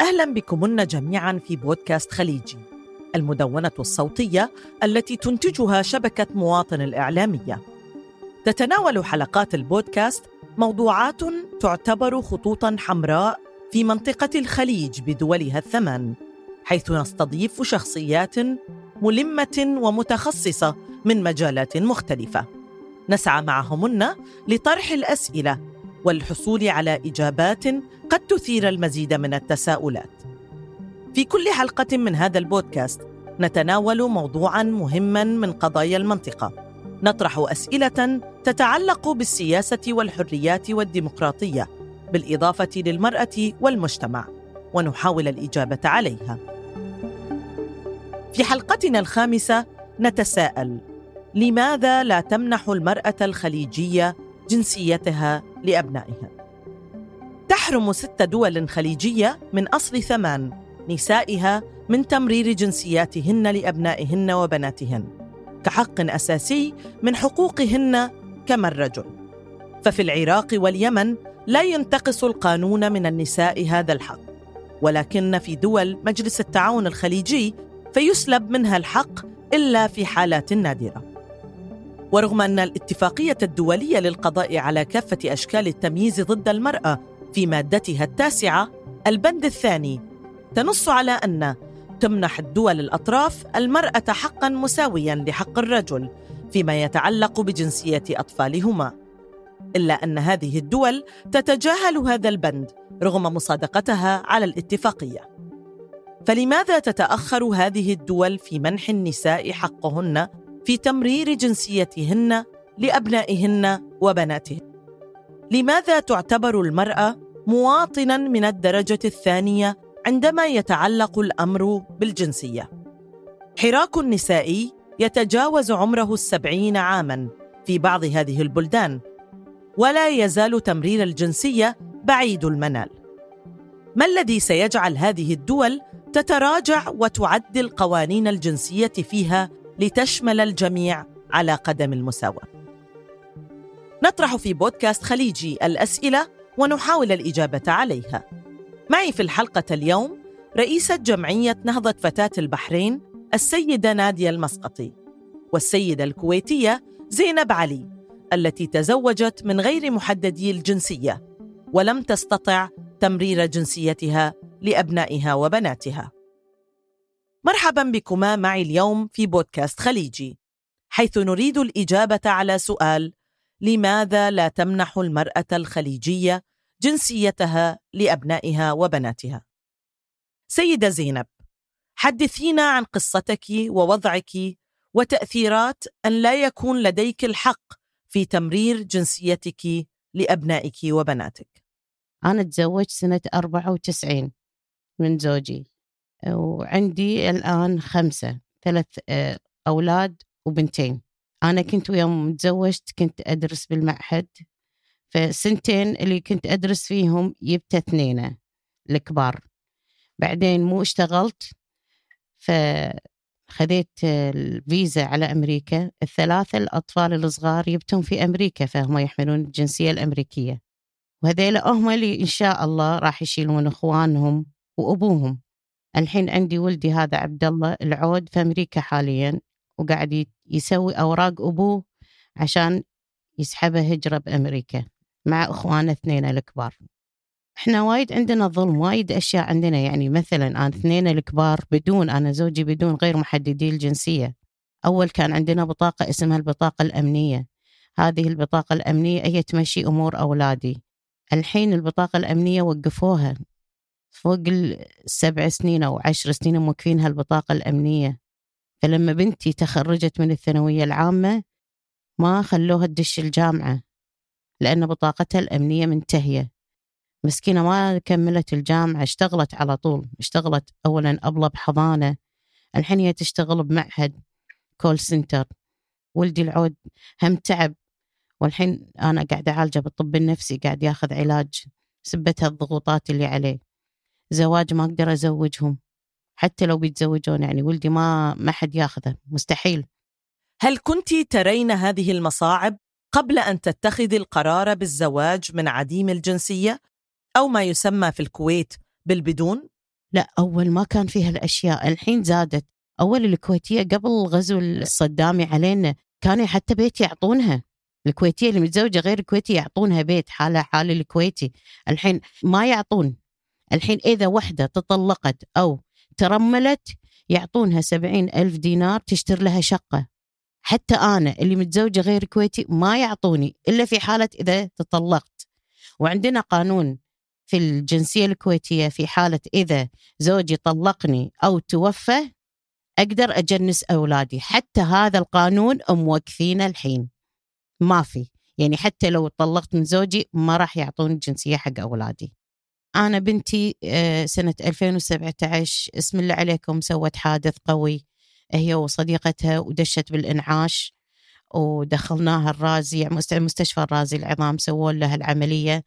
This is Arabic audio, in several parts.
أهلا بكمن جميعا في بودكاست خليجي المدونة الصوتية التي تنتجها شبكة مواطن الإعلامية. تتناول حلقات البودكاست موضوعات تعتبر خطوطا حمراء في منطقة الخليج بدولها الثمان حيث نستضيف شخصيات ملمة ومتخصصة من مجالات مختلفة. نسعى معهمن لطرح الأسئلة والحصول على إجابات قد تثير المزيد من التساؤلات. في كل حلقة من هذا البودكاست نتناول موضوعا مهما من قضايا المنطقة. نطرح أسئلة تتعلق بالسياسة والحريات والديمقراطية بالإضافة للمرأة والمجتمع ونحاول الإجابة عليها. في حلقتنا الخامسة نتساءل لماذا لا تمنح المرأة الخليجية جنسيتها لأبنائها؟ تحرم ست دول خليجية من أصل ثمان نسائها من تمرير جنسياتهن لأبنائهن وبناتهن كحق أساسي من حقوقهن كما الرجل ففي العراق واليمن لا ينتقص القانون من النساء هذا الحق ولكن في دول مجلس التعاون الخليجي فيسلب منها الحق إلا في حالات نادرة ورغم أن الاتفاقية الدولية للقضاء على كافة أشكال التمييز ضد المرأة في مادتها التاسعة البند الثاني تنص على أن تمنح الدول الأطراف المرأة حقا مساويا لحق الرجل فيما يتعلق بجنسية أطفالهما. إلا أن هذه الدول تتجاهل هذا البند رغم مصادقتها على الاتفاقية. فلماذا تتأخر هذه الدول في منح النساء حقهن في تمرير جنسيتهن لأبنائهن وبناتهن. لماذا تعتبر المرأة مواطنا من الدرجة الثانية عندما يتعلق الأمر بالجنسية؟ حراك نسائي يتجاوز عمره السبعين عاما في بعض هذه البلدان ولا يزال تمرير الجنسية بعيد المنال. ما الذي سيجعل هذه الدول تتراجع وتعدل قوانين الجنسية فيها لتشمل الجميع على قدم المساواة نطرح في بودكاست خليجي الأسئلة ونحاول الإجابة عليها معي في الحلقة اليوم رئيسة جمعية نهضة فتاة البحرين السيدة نادية المسقطي والسيدة الكويتية زينب علي التي تزوجت من غير محددي الجنسية ولم تستطع تمرير جنسيتها لأبنائها وبناتها. مرحبا بكما معي اليوم في بودكاست خليجي، حيث نريد الإجابة على سؤال: لماذا لا تمنح المرأة الخليجية جنسيتها لأبنائها وبناتها؟ سيدة زينب، حدثينا عن قصتك ووضعك وتأثيرات أن لا يكون لديك الحق في تمرير جنسيتك لأبنائك وبناتك. أنا تزوجت سنة 94 من زوجي وعندي الآن خمسة ثلاث آه، أولاد وبنتين. أنا كنت يوم تزوجت كنت أدرس بالمعهد فسنتين اللي كنت أدرس فيهم جبت اثنين الكبار. بعدين مو اشتغلت فخذيت الفيزا على أمريكا. الثلاثة الأطفال الصغار جبتهم في أمريكا فهم يحملون الجنسية الأمريكية. وهذيلا هم اللي إن شاء الله راح يشيلون إخوانهم وأبوهم. الحين عندي ولدي هذا عبد الله العود في أمريكا حاليا وقاعد يسوي أوراق أبوه عشان يسحبه هجرة بأمريكا مع إخوانه اثنين الكبار. إحنا وايد عندنا ظلم وايد أشياء عندنا. يعني مثلا أنا اثنين الكبار بدون أنا زوجي بدون غير محددي الجنسية. أول كان عندنا بطاقة اسمها البطاقة الأمنية. هذه البطاقة الأمنية هي تمشي أمور أولادي. الحين البطاقة الأمنية وقفوها. فوق السبع سنين أو عشر سنين موقفينها البطاقة الأمنية. فلما بنتي تخرجت من الثانوية العامة ما خلوها تدش الجامعة لأن بطاقتها الأمنية منتهية. مسكينة ما كملت الجامعة اشتغلت على طول. اشتغلت أولا أبلة بحضانة الحين هي تشتغل بمعهد كول سنتر ولدي العود هم تعب. والحين أنا قاعدة أعالجه بالطب النفسي قاعد ياخذ علاج. سبتها الضغوطات اللي عليه. زواج ما أقدر أزوجهم. حتى لو بيتزوجون يعني ولدي ما ما حد ياخذه مستحيل. هل كنت ترين هذه المصاعب قبل أن تتخذي القرار بالزواج من عديم الجنسية؟ أو ما يسمى في الكويت بالبدون؟ لا أول ما كان فيها الأشياء الحين زادت. أول الكويتية قبل الغزو الصدامي علينا كانوا حتى بيت يعطونها. الكويتية اللي متزوجة غير الكويتي يعطونها بيت حالة حال الكويتي. الحين ما يعطون. الحين إذا وحدة تطلقت أو ترملت يعطونها سبعين ألف دينار تشتري لها شقة. حتى أنا اللي متزوجة غير كويتي ما يعطوني إلا في حالة إذا تطلقت. وعندنا قانون في الجنسية الكويتية في حالة إذا زوجي طلقني أو توفى أقدر أجنس أولادي. حتى هذا القانون موقفينه الحين. ما في. يعني حتى لو طلقت من زوجي ما راح يعطوني الجنسية حق أولادي. أنا بنتي آه، سنة 2017 اسم الله عليكم سوت حادث قوي. هي وصديقتها ودشت بالإنعاش ودخلناها الرازي يعني مستشفى الرازي العظام سووا لها العملية.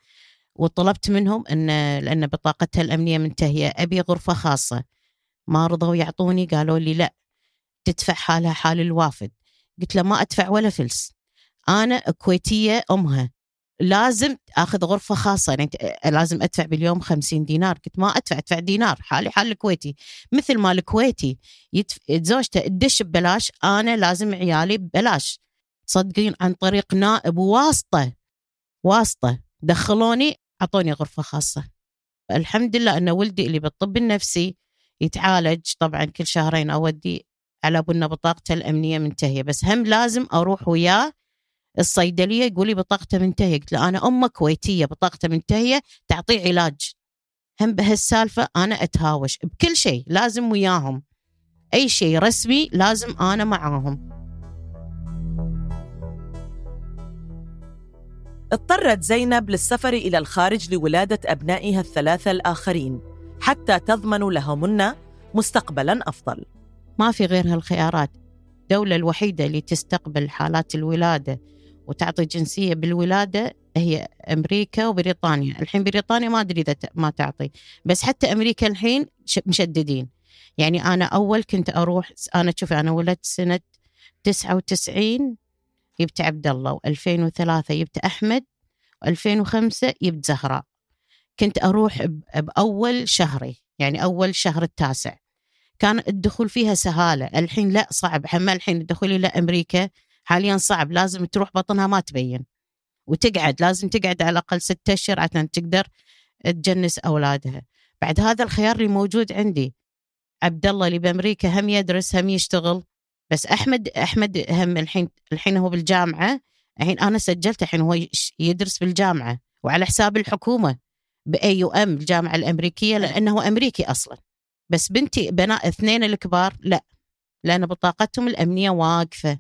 وطلبت منهم أن لأن بطاقتها الأمنية منتهية. أبي غرفة خاصة. ما رضوا يعطوني قالوا لي لا تدفع حالها حال الوافد. قلت له ما أدفع ولا فلس. أنا كويتية أمها. لازم أخذ غرفة خاصة. يعني لازم أدفع باليوم 50 دينار. قلت ما أدفع أدفع دينار. حالي حال الكويتي. مثل ما الكويتي يتف... زوجته تدش ببلاش أنا لازم عيالي ببلاش. تصدقين؟ عن طريق نائب واسطة واسطة. دخلوني أعطوني غرفة خاصة. الحمد لله أن ولدي اللي بالطب النفسي يتعالج. طبعا كل شهرين أودي على بنا بطاقته الأمنية منتهية. بس هم لازم أروح وياه الصيدلية يقول لي بطاقته منتهية. قلت له أنا امه كويتية بطاقته منتهية تعطيه علاج. هم بهالسالفة أنا أتهاوش بكل شيء لازم وياهم. أي شيء رسمي لازم أنا معاهم. اضطرت زينب للسفر إلى الخارج لولادة أبنائها الثلاثة الآخرين حتى تضمن لهمن مستقبلا أفضل. ما في غير هالخيارات. الدولة الوحيدة اللي تستقبل حالات الولادة وتعطي جنسية بالولادة هي أمريكا وبريطانيا. الحين بريطانيا ما أدري إذا ما تعطي. بس حتى أمريكا الحين مشددين. يعني أنا أول كنت أروح أنا شوفي أنا ولدت سنة 99 جبت عبد الله و2003 جبت أحمد و2005 جبت زهراء. كنت أروح بأول شهري يعني أول شهر التاسع. كان الدخول فيها سهالة. الحين لا صعب. حما الحين الدخول إلى أمريكا حاليا صعب لازم تروح بطنها ما تبين. وتقعد لازم تقعد على الأقل ستة أشهر عشان تقدر تجنس أولادها. بعد هذا الخيار اللي موجود عندي عبد الله اللي بأمريكا هم يدرس هم يشتغل. بس أحمد أحمد هم الحين الحين هو بالجامعة. الحين أنا سجلته الحين هو يدرس بالجامعة. وعلى حساب الحكومة بأي يو أم الجامعة الأمريكية لأنه أمريكي أصلا. بس بنتي بناء اثنين الكبار لا. لأن بطاقتهم الأمنية واقفة.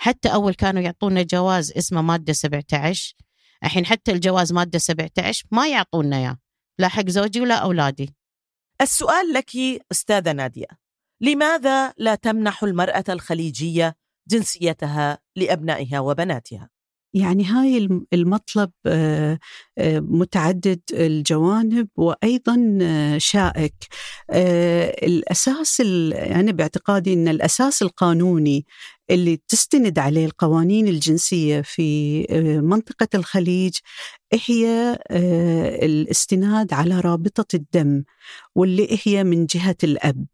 حتى أول كانوا يعطونا جواز اسمه مادة 17 الحين حتى الجواز مادة 17 ما يعطونا إياه. لا حق زوجي ولا أولادي. السؤال لك أستاذة نادية. لماذا لا تمنح المرأة الخليجية جنسيتها لأبنائها وبناتها؟ يعني هاي المطلب آه، آه، متعدد الجوانب وأيضا آه، شائك. الأساس أنا باعتقادي إن الأساس القانوني اللي تستند عليه القوانين الجنسية في منطقة الخليج هي الاستناد على رابطة الدم واللي هي من جهة الأب.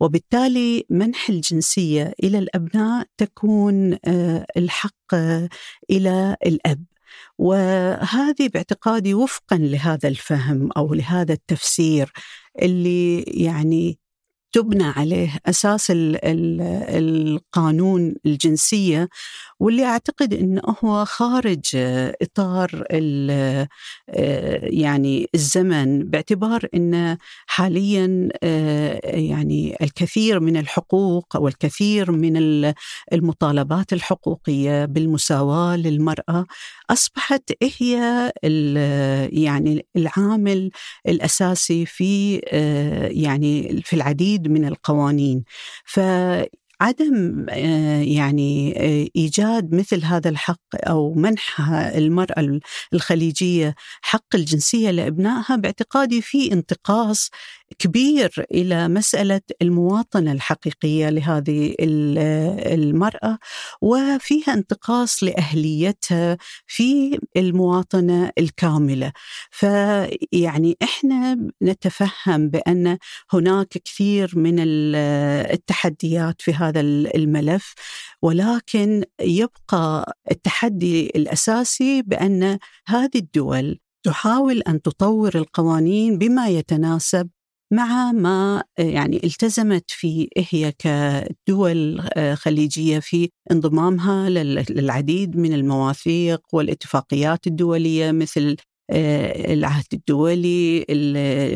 وبالتالي منح الجنسية إلى الأبناء تكون آه، الحق آه، إلى الأب. وهذه باعتقادي وفقا لهذا الفهم أو لهذا التفسير اللي يعني تبنى عليه أساس القانون الجنسية واللي أعتقد إنه هو خارج إطار يعني الزمن باعتبار ان حاليا يعني الكثير من الحقوق والكثير من المطالبات الحقوقية بالمساواة للمرأة أصبحت هي يعني العامل الأساسي في يعني في العديد من القوانين. ف عدم يعني إيجاد مثل هذا الحق أو منح المرأة الخليجية حق الجنسية لأبنائها باعتقادي في انتقاص كبير إلى مسألة المواطنة الحقيقية لهذه المرأة وفيها انتقاص لأهليتها في المواطنة الكاملة. فيعني إحنا نتفهم بأن هناك كثير من التحديات في هذا الملف ولكن يبقى التحدي الأساسي بأن هذه الدول تحاول أن تطور القوانين بما يتناسب مع ما يعني التزمت فيه هي كدول خليجية في انضمامها للعديد من المواثيق والاتفاقيات الدولية مثل العهد الدولي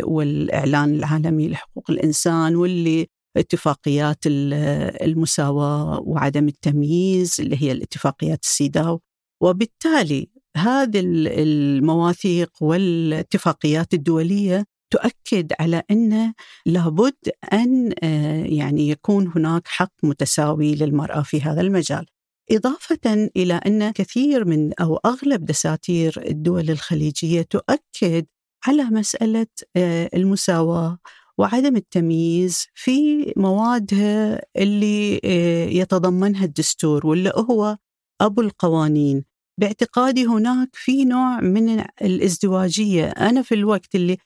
والإعلان العالمي لحقوق الإنسان واللي اتفاقيات المساواة وعدم التمييز اللي هي الاتفاقيات السيداو. وبالتالي هذه المواثيق والاتفاقيات الدولية تؤكد على أن لابد أن آه، يعني يكون هناك حق متساوي للمرأة في هذا المجال. إضافة إلى أن كثير من أو أغلب دساتير الدول الخليجية تؤكد على مسألة آه، المساواة وعدم التمييز في موادها اللي آه، يتضمنها الدستور واللي هو أبو القوانين باعتقادي هناك في نوع من الازدواجية أنا في الوقت اللي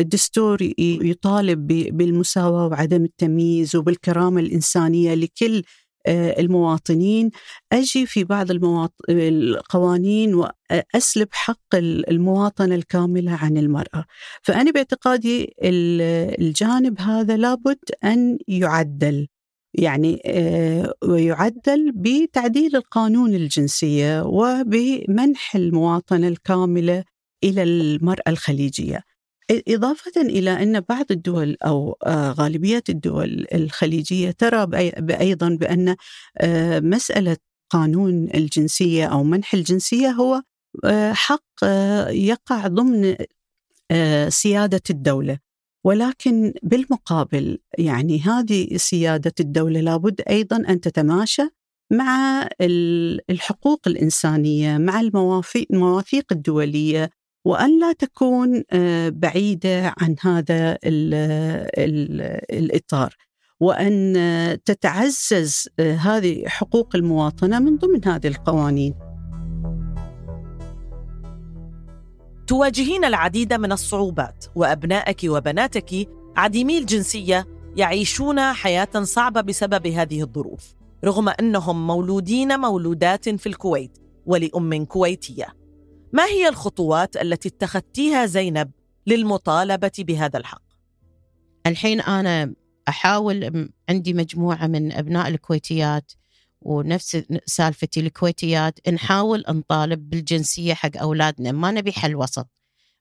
الدستور يطالب بالمساواة وعدم التمييز وبالكرامة الإنسانية لكل آه، المواطنين. أجي في بعض المواط... القوانين وأسلب حق المواطنة الكاملة عن المرأة. فأنا باعتقادي الجانب هذا لابد أن يعدل. يعني آه، ويعدل بتعديل القانون الجنسية وبمنح المواطنة الكاملة إلى المرأة الخليجية. إضافة إلى أن بعض الدول أو آه، غالبية الدول الخليجية ترى أيضا بأن آه، مسألة قانون الجنسية أو منح الجنسية هو آه، حق يقع ضمن سيادة الدولة. ولكن بالمقابل يعني هذه سيادة الدولة لابد أيضا أن تتماشى مع الحقوق الإنسانية مع المواثيق الدولية وأن لا تكون آه، بعيدة عن هذا ال ال الإطار. وأن تتعزز آه، هذه حقوق المواطنة من ضمن هذه القوانين. تواجهين العديد من الصعوبات وأبنائك وبناتك عديمي الجنسية يعيشون حياة صعبة بسبب هذه الظروف رغم أنهم مولودين مولودات في الكويت ولأم كويتية. ما هي الخطوات التي اتخذتيها زينب للمطالبة بهذا الحق؟ الحين أنا أحاول عندي مجموعة من أبناء الكويتيات ونفس سالفتي الكويتيات نحاول نطالب بالجنسية حق أولادنا ما نبي حل وسط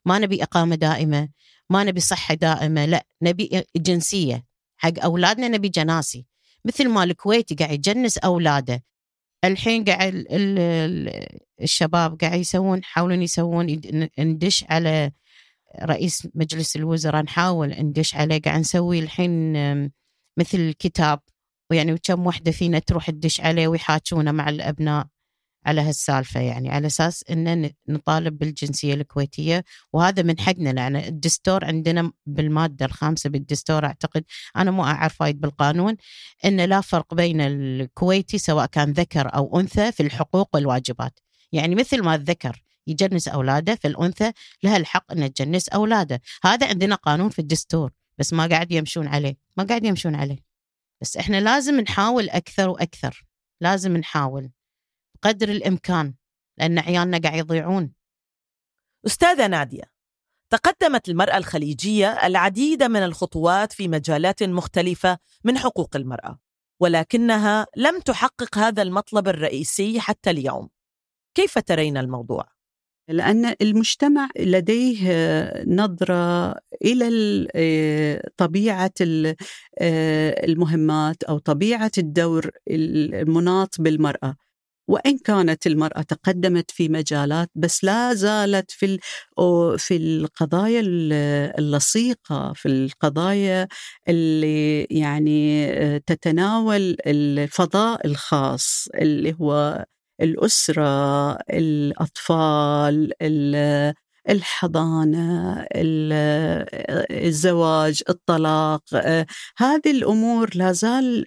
ما نبي إقامة دائمة ما نبي صحة دائمة لا نبي جنسية حق أولادنا نبي جناسي مثل ما الكويتي قاعد يجنس أولاده الحين قاعد الشباب قاعد يسوون يحاولون يسوون ندش على رئيس مجلس الوزراء نحاول ندش عليه. قاعد نسوي الحين مثل كتاب ويعني وكم وحدة فينا تروح تدش عليه ويحاجونه مع الأبناء. على هالسالفة يعني على أساس ان نطالب بالجنسية الكويتية. وهذا من حقنا لأن الدستور عندنا بالمادة الخامسة بالدستور أعتقد أنا مو أعرف وايد بالقانون ان لا فرق بين الكويتي سواء كان ذكر أو أنثى في الحقوق والواجبات. يعني مثل ما الذكر يجنس أولاده فالانثى لها الحق ان تجنس أولاده. هذا عندنا قانون في الدستور بس ما قاعد يمشون عليه. ما قاعد يمشون عليه. بس إحنا لازم نحاول أكثر وأكثر. لازم نحاول. قدر الإمكان لأن عيالنا قاعد يضيعون. أستاذة نادية تقدمت المرأة الخليجية العديد من الخطوات في مجالات مختلفة من حقوق المرأة ولكنها لم تحقق هذا المطلب الرئيسي حتى اليوم. كيف ترين الموضوع؟ لأن المجتمع لديه نظرة إلى طبيعة المهمات أو طبيعة الدور المناط بالمرأة. وإن كانت المرأة تقدمت في مجالات بس لا زالت في في القضايا اللصيقة في القضايا اللي يعني تتناول الفضاء الخاص اللي هو الأسرة الأطفال الحضانة الزواج الطلاق هذه الأمور لا زال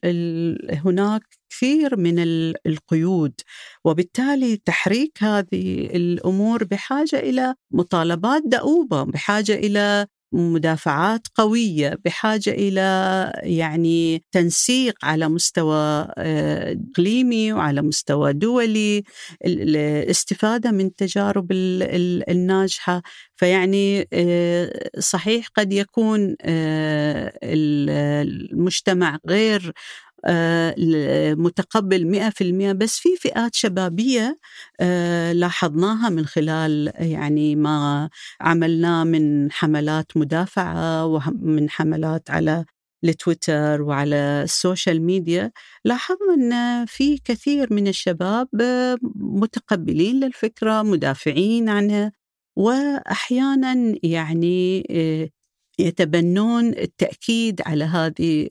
هناك كثير من القيود وبالتالي تحريك هذه الأمور بحاجة إلى مطالبات دؤوبة بحاجة إلى مدافعات قوية بحاجة إلى يعني تنسيق على مستوى آه، إقليمي وعلى مستوى دولي الاستفادة من التجارب الناجحة. فيعني آه، صحيح قد يكون آه، المجتمع غير متقبل 100% بس في فئات شبابية آه، لاحظناها من خلال يعني ما عملناه من حملات مدافعة ومن حملات على التويتر وعلى ال social media. لاحظنا إن في كثير من الشباب متقبلين للفكرة مدافعين عنها واحيانا يعني آه، يتبنون التأكيد على هذه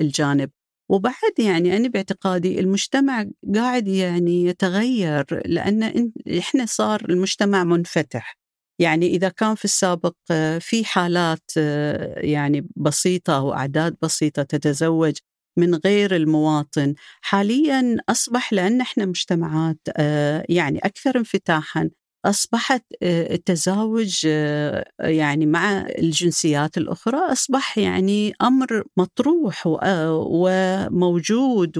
الجانب. وبعد يعني أنا باعتقادي المجتمع قاعد يعني يتغير لأن إحنا صار المجتمع منفتح. يعني إذا كان في السابق آه، في حالات آه، يعني بسيطة أو أعداد بسيطة تتزوج من غير المواطن حاليا أصبح لأن إحنا مجتمعات آه، يعني أكثر انفتاحا. أصبحت آه، التزاوج آه، يعني مع الجنسيات الأخرى أصبح يعني أمر مطروح وموجود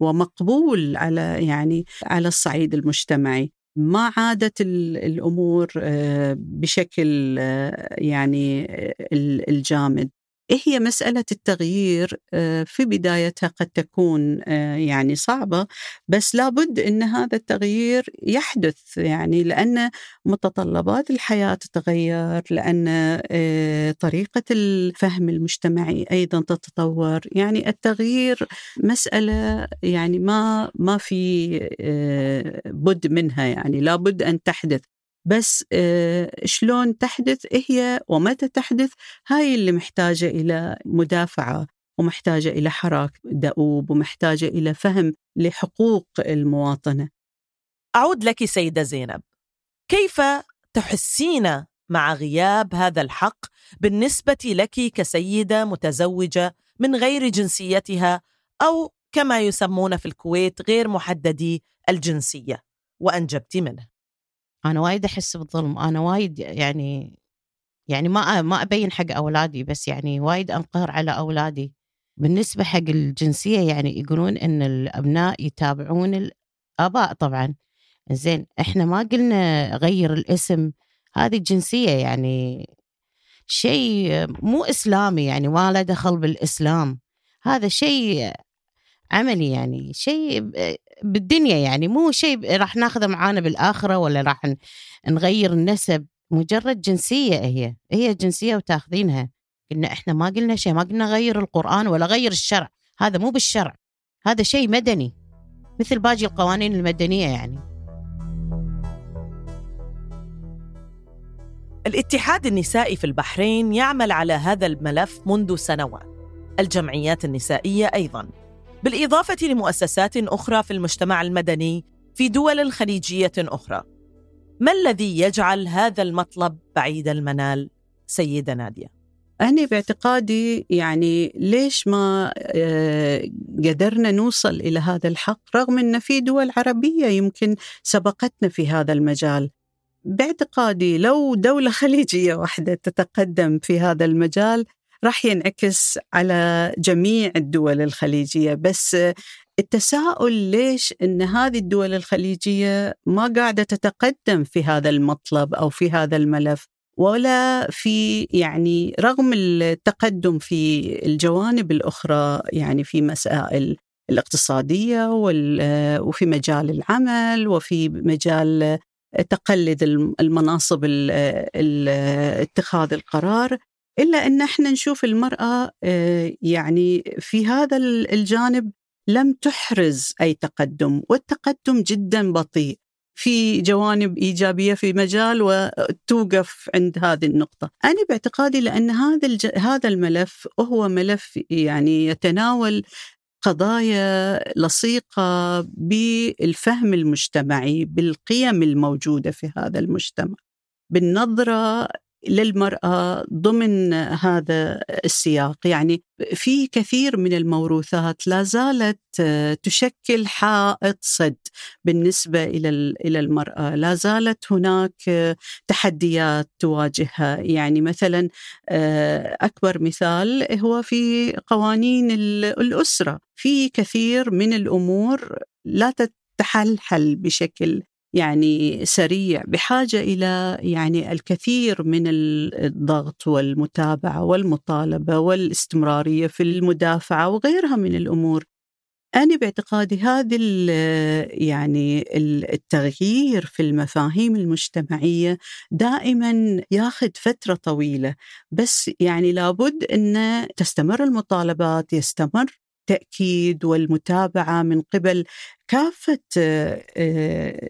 ومقبول على يعني على الصعيد المجتمعي. ما عادت الأمور آه، بشكل يعني الجامد. إيه هي مسألة التغيير؟ آه، في بدايتها قد تكون آه، يعني صعبة بس لابد أن هذا التغيير يحدث يعني لأن متطلبات الحياة تتغير لأن آه، طريقة الفهم المجتمعي أيضا تتطور. يعني التغيير مسألة يعني ما ما في بد منها يعني لابد أن تحدث. بس آه، شلون تحدث؟ هي ومتى تحدث؟ هاي اللي محتاجة إلى مدافعة ومحتاجة إلى حراك دؤوب ومحتاجة إلى فهم لحقوق المواطنة. أعود لك سيدة زينب. كيف تحسين مع غياب هذا الحق بالنسبة لك كسيدة متزوجة من غير جنسيتها أو كما يسمون في الكويت غير محددي الجنسية؟ وأنجبت منه. أنا وايد أحس بالظلم أنا وايد يعني يعني ما ما أبين حق أولادي بس يعني وايد أنقهر على أولادي. بالنسبة حق الجنسية يعني يقولون إن الأبناء يتابعون الآباء طبعا. زين إحنا ما قلنا غير الاسم هذه الجنسيه يعني شيء مو إسلامي يعني ما له دخل بالإسلام. هذا شيء عملي يعني شيء بالدنيا يعني مو شيء راح ناخذه معانا بالآخرة ولا راح نغير النسب مجرد جنسية هي هي جنسية وتاخذينها. قلنا إحنا ما قلنا شيء ما قلنا غير القرآن ولا غير الشرع هذا مو بالشرع هذا شيء مدني مثل باقي القوانين المدنية يعني. الاتحاد النسائي في البحرين يعمل على هذا الملف منذ سنوات الجمعيات النسائية أيضاً. بالإضافة لمؤسسات أخرى في المجتمع المدني في دول خليجية أخرى. ما الذي يجعل هذا المطلب بعيد المنال؟ سيدة نادية؟ أنا باعتقادي يعني ليش ما آه، قدرنا نوصل إلى هذا الحق رغم أن في دول عربية يمكن سبقتنا في هذا المجال. باعتقادي لو دولة خليجية واحدة تتقدم في هذا المجال راح ينعكس على جميع الدول الخليجية. بس التساؤل ليش إن هذه الدول الخليجية ما قاعدة تتقدم في هذا المطلب أو في هذا الملف؟ ولا في يعني رغم التقدم في الجوانب الأخرى يعني في مسائل الاقتصادية وفي مجال العمل وفي مجال تقلد المناصب اتخاذ القرار. إلا أن إحنا نشوف المرأة آه، يعني في هذا الجانب لم تحرز أي تقدم والتقدم جدا بطيء. في جوانب إيجابية في مجال وتوقف عند هذه النقطة. أنا باعتقادي لأن هذا الج... هذا الملف هو ملف يعني يتناول قضايا لصيقة بالفهم المجتمعي بالقيم الموجودة في هذا المجتمع بالنظرة للمرأة ضمن هذا السياق. يعني في كثير من الموروثات لا زالت تشكل حائط صد بالنسبة إلى إلى المرأة. لا زالت هناك تحديات تواجهها. يعني مثلا أكبر مثال هو في قوانين الأسرة. في كثير من الأمور لا تتحلحل بشكل يعني سريع بحاجة إلى يعني الكثير من الضغط والمتابعة والمطالبة والاستمرارية في المدافعة وغيرها من الأمور. أنا باعتقادي هذا يعني التغيير في المفاهيم المجتمعية دائما ياخذ فترة طويلة بس يعني لابد أن تستمر المطالبات يستمر التأكيد والمتابعة من قبل كافة آه،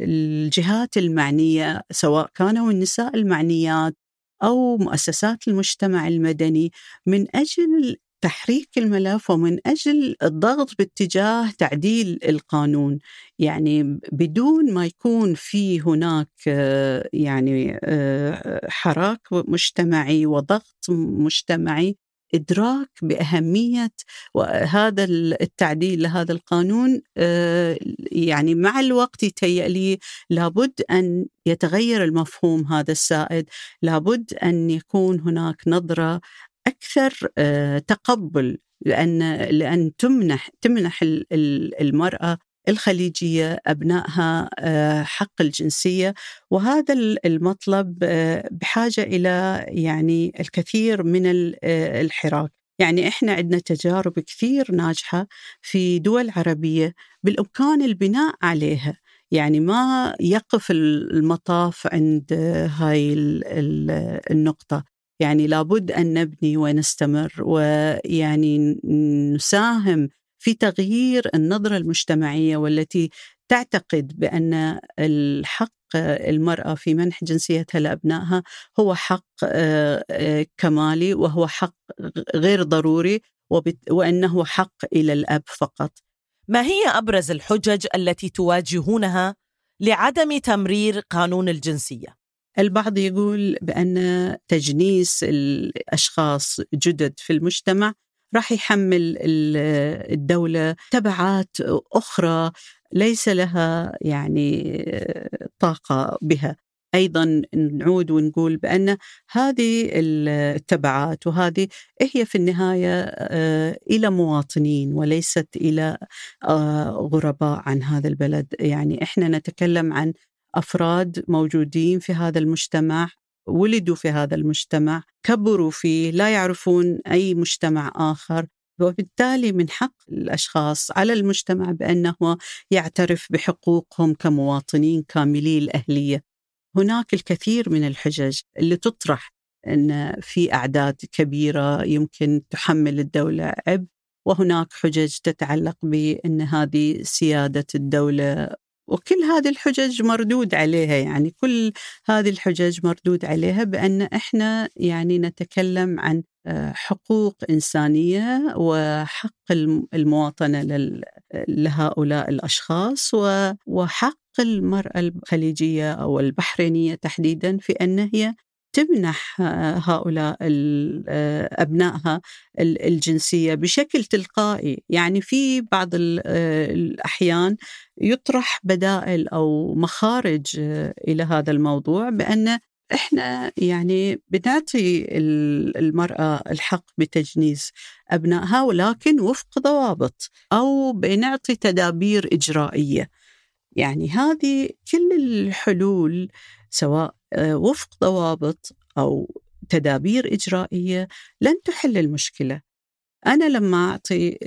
الجهات المعنية سواء كانوا النساء المعنيات أو مؤسسات المجتمع المدني من أجل تحريك الملف ومن أجل الضغط باتجاه تعديل القانون. يعني بدون ما يكون في هناك آه، يعني آه، حراك مجتمعي وضغط مجتمعي إدراك بأهمية هذا التعديل لهذا القانون آه، يعني مع الوقت يتهيأ لي لابد أن يتغير المفهوم هذا السائد لابد أن يكون هناك نظرة أكثر آه، تقبل لأن لأن تمنح تمنح المرأة الخليجية أبنائها آه، حق الجنسية. وهذا المطلب آه، بحاجة إلى يعني الكثير من آه، الحراك. يعني إحنا عندنا تجارب كثير ناجحة في دول عربية بالإمكان البناء عليها. يعني ما يقف المطاف عند هاي النقطة. يعني لابد أن نبني ونستمر ويعني نساهم في تغيير النظرة المجتمعية والتي تعتقد بأن الحق المرأة في منح جنسيتها لأبنائها هو حق آه، كمالي وهو حق غير ضروري وأنه حق إلى الأب فقط ما هي أبرز الحجج التي تواجهونها لعدم تمرير قانون الجنسية؟ البعض يقول بأن تجنيس الأشخاص جدد في المجتمع راح يحمل الدولة تبعات أخرى ليس لها يعني طاقة بها. أيضا نعود ونقول بأن هذه التبعات وهذه هي في النهاية آه، إلى مواطنين وليست إلى آه، غرباء عن هذا البلد، يعني إحنا نتكلم عن أفراد موجودين في هذا المجتمع ولدوا في هذا المجتمع كبروا فيه لا يعرفون أي مجتمع آخر وبالتالي من حق الأشخاص على المجتمع بأنه يعترف بحقوقهم كمواطنين كاملي الأهلية. هناك الكثير من الحجج اللي تطرح إن في أعداد كبيرة يمكن تحمل الدولة عبء وهناك حجج تتعلق بأن هذه سيادة الدولة وكل هذه الحجج مردود عليها يعني كل هذه الحجج مردود عليها بأن إحنا يعني نتكلم عن آه، حقوق إنسانية وحق المواطنة لهؤلاء الأشخاص وحق المرأة الخليجية أو البحرينية تحديدا في أن هي تمنح هؤلاء أبنائها الجنسية بشكل تلقائي. يعني في بعض الأحيان يطرح بدائل أو مخارج إلى هذا الموضوع بأن إحنا يعني بنعطي المرأة الحق بتجنيس أبنائها ولكن وفق ضوابط أو بنعطي تدابير إجرائية. يعني هذه كل الحلول سواء آه، وفق ضوابط أو تدابير إجرائية لن تحل المشكلة. أنا لما أعطي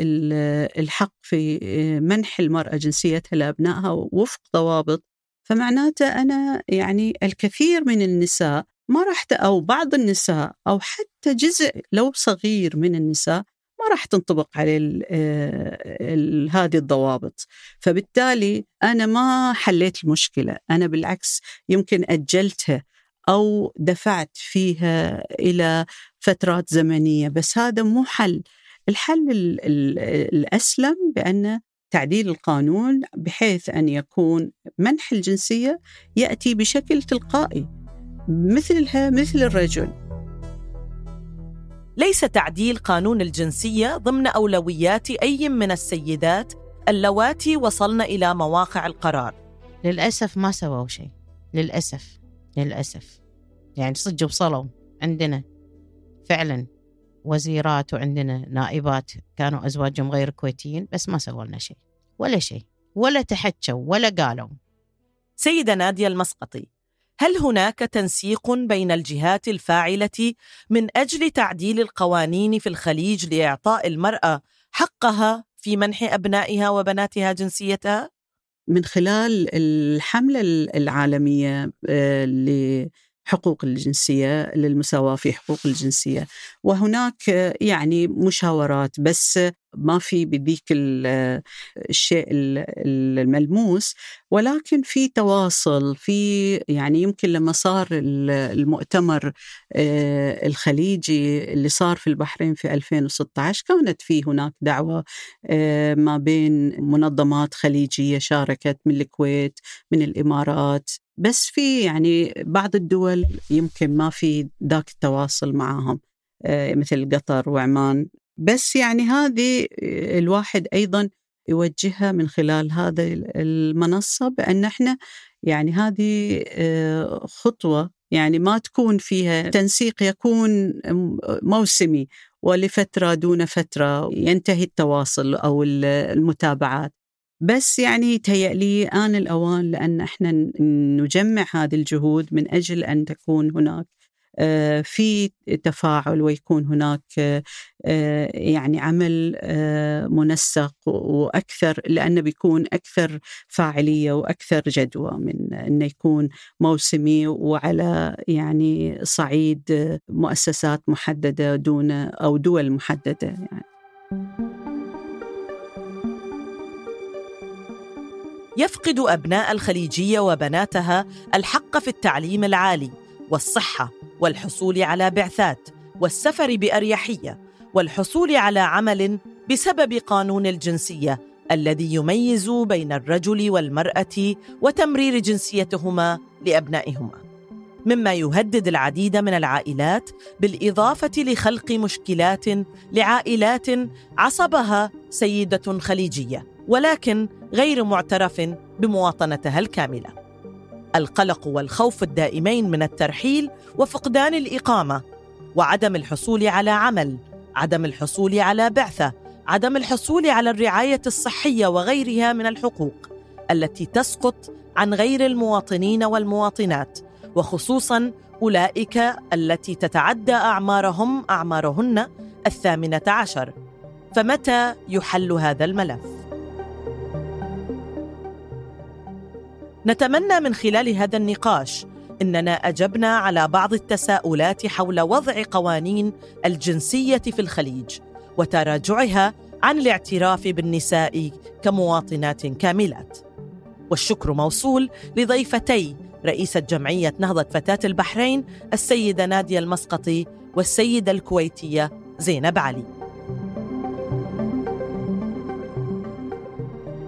الحق في آه، منح المرأة جنسيتها لأبنائها وفق ضوابط فمعناته أنا يعني الكثير من النساء ما راح أو بعض النساء أو حتى جزء لو صغير من النساء ما راح تنطبق عليه آه، هذه الضوابط. فبالتالي أنا ما حليت المشكلة. أنا بالعكس يمكن أجلتها أو دفعت فيها إلى فترات زمنية. بس هذا مو حل. الحل الأسلم بأن تعديل القانون بحيث أن يكون منح الجنسية يأتي بشكل تلقائي. مثلها مثل الرجل. ليس تعديل قانون الجنسية ضمن أولويات أي من السيدات اللواتي وصلن إلى مواقع القرار. للأسف ما سووا شيء. للأسف. للأسف. يعني صدق وصلوا عندنا فعلا وزيرات وعندنا نائبات كانوا أزواجهم غير كويتيين بس ما سووا لنا شيء. ولا شيء. ولا تحكوا ولا قالوا. سيدة نادية المسقطي هل هناك تنسيق بين الجهات الفاعلة من أجل تعديل القوانين في الخليج لإعطاء المرأة حقها في منح أبنائها وبناتها جنسيتها؟ من خلال الحملة العالمية آه، حقوق الجنسية للمساواة في حقوق الجنسية. وهناك يعني مشاورات بس ما في بذيك الشيء الملموس. ولكن في تواصل في يعني يمكن لما صار المؤتمر آه، الخليجي اللي صار في البحرين في 2016 كانت في هناك دعوة آه، ما بين منظمات خليجية شاركت من الكويت من الإمارات. بس في يعني بعض الدول يمكن ما في ذاك التواصل معهم آه، مثل قطر وعمان. بس يعني هذه الواحد أيضا يوجهها من خلال هذا المنصة بأن إحنا يعني هذه آه، خطوة يعني ما تكون فيها تنسيق يكون موسمي ولفترة دون فترة ينتهي التواصل أو المتابعات. بس يعني تهيألي آن الأوان لأن إحنا نجمع هذه الجهود من أجل أن تكون هناك آه، في تفاعل ويكون هناك آه، يعني عمل آه، منسق وأكثر لأنه بيكون أكثر فاعلية وأكثر جدوى من إنه يكون موسمي وعلى يعني صعيد مؤسسات محددة دون أو دول محددة يعني. يفقد أبناء الخليجية وبناتها الحق في التعليم العالي والصحة والحصول على بعثات والسفر بأريحية والحصول على عمل بسبب قانون الجنسية الذي يميز بين الرجل والمرأة وتمرير جنسيتهما لأبنائهما. مما يهدد العديد من العائلات بالإضافة لخلق مشكلات لعائلات عصبها سيدة خليجية. ولكن غير معترف بمواطنتها الكاملة. القلق والخوف الدائمين من الترحيل وفقدان الإقامة وعدم الحصول على عمل عدم الحصول على بعثة عدم الحصول على الرعاية الصحية وغيرها من الحقوق التي تسقط عن غير المواطنين والمواطنات وخصوصا أولئك التي تتعدى أعمارهم أعمارهن الثامنة عشر. فمتى يحل هذا الملف؟ نتمنى من خلال هذا النقاش إننا أجبنا على بعض التساؤلات حول وضع قوانين الجنسية في الخليج وتراجعها عن الاعتراف بالنساء كمواطنات كاملات. والشكر موصول لضيفتي رئيسة جمعية نهضة فتاة البحرين السيدة نادية المسقطي والسيدة الكويتية زينب علي.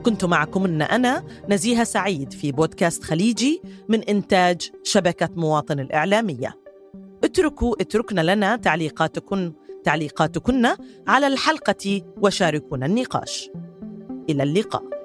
كنت معكم أن أنا نزيهة سعيد في بودكاست خليجي من إنتاج شبكة مواطن الإعلامية. اتركوا اتركنا لنا تعليقاتكن تعليقاتكن على الحلقة وشاركونا النقاش. إلى اللقاء.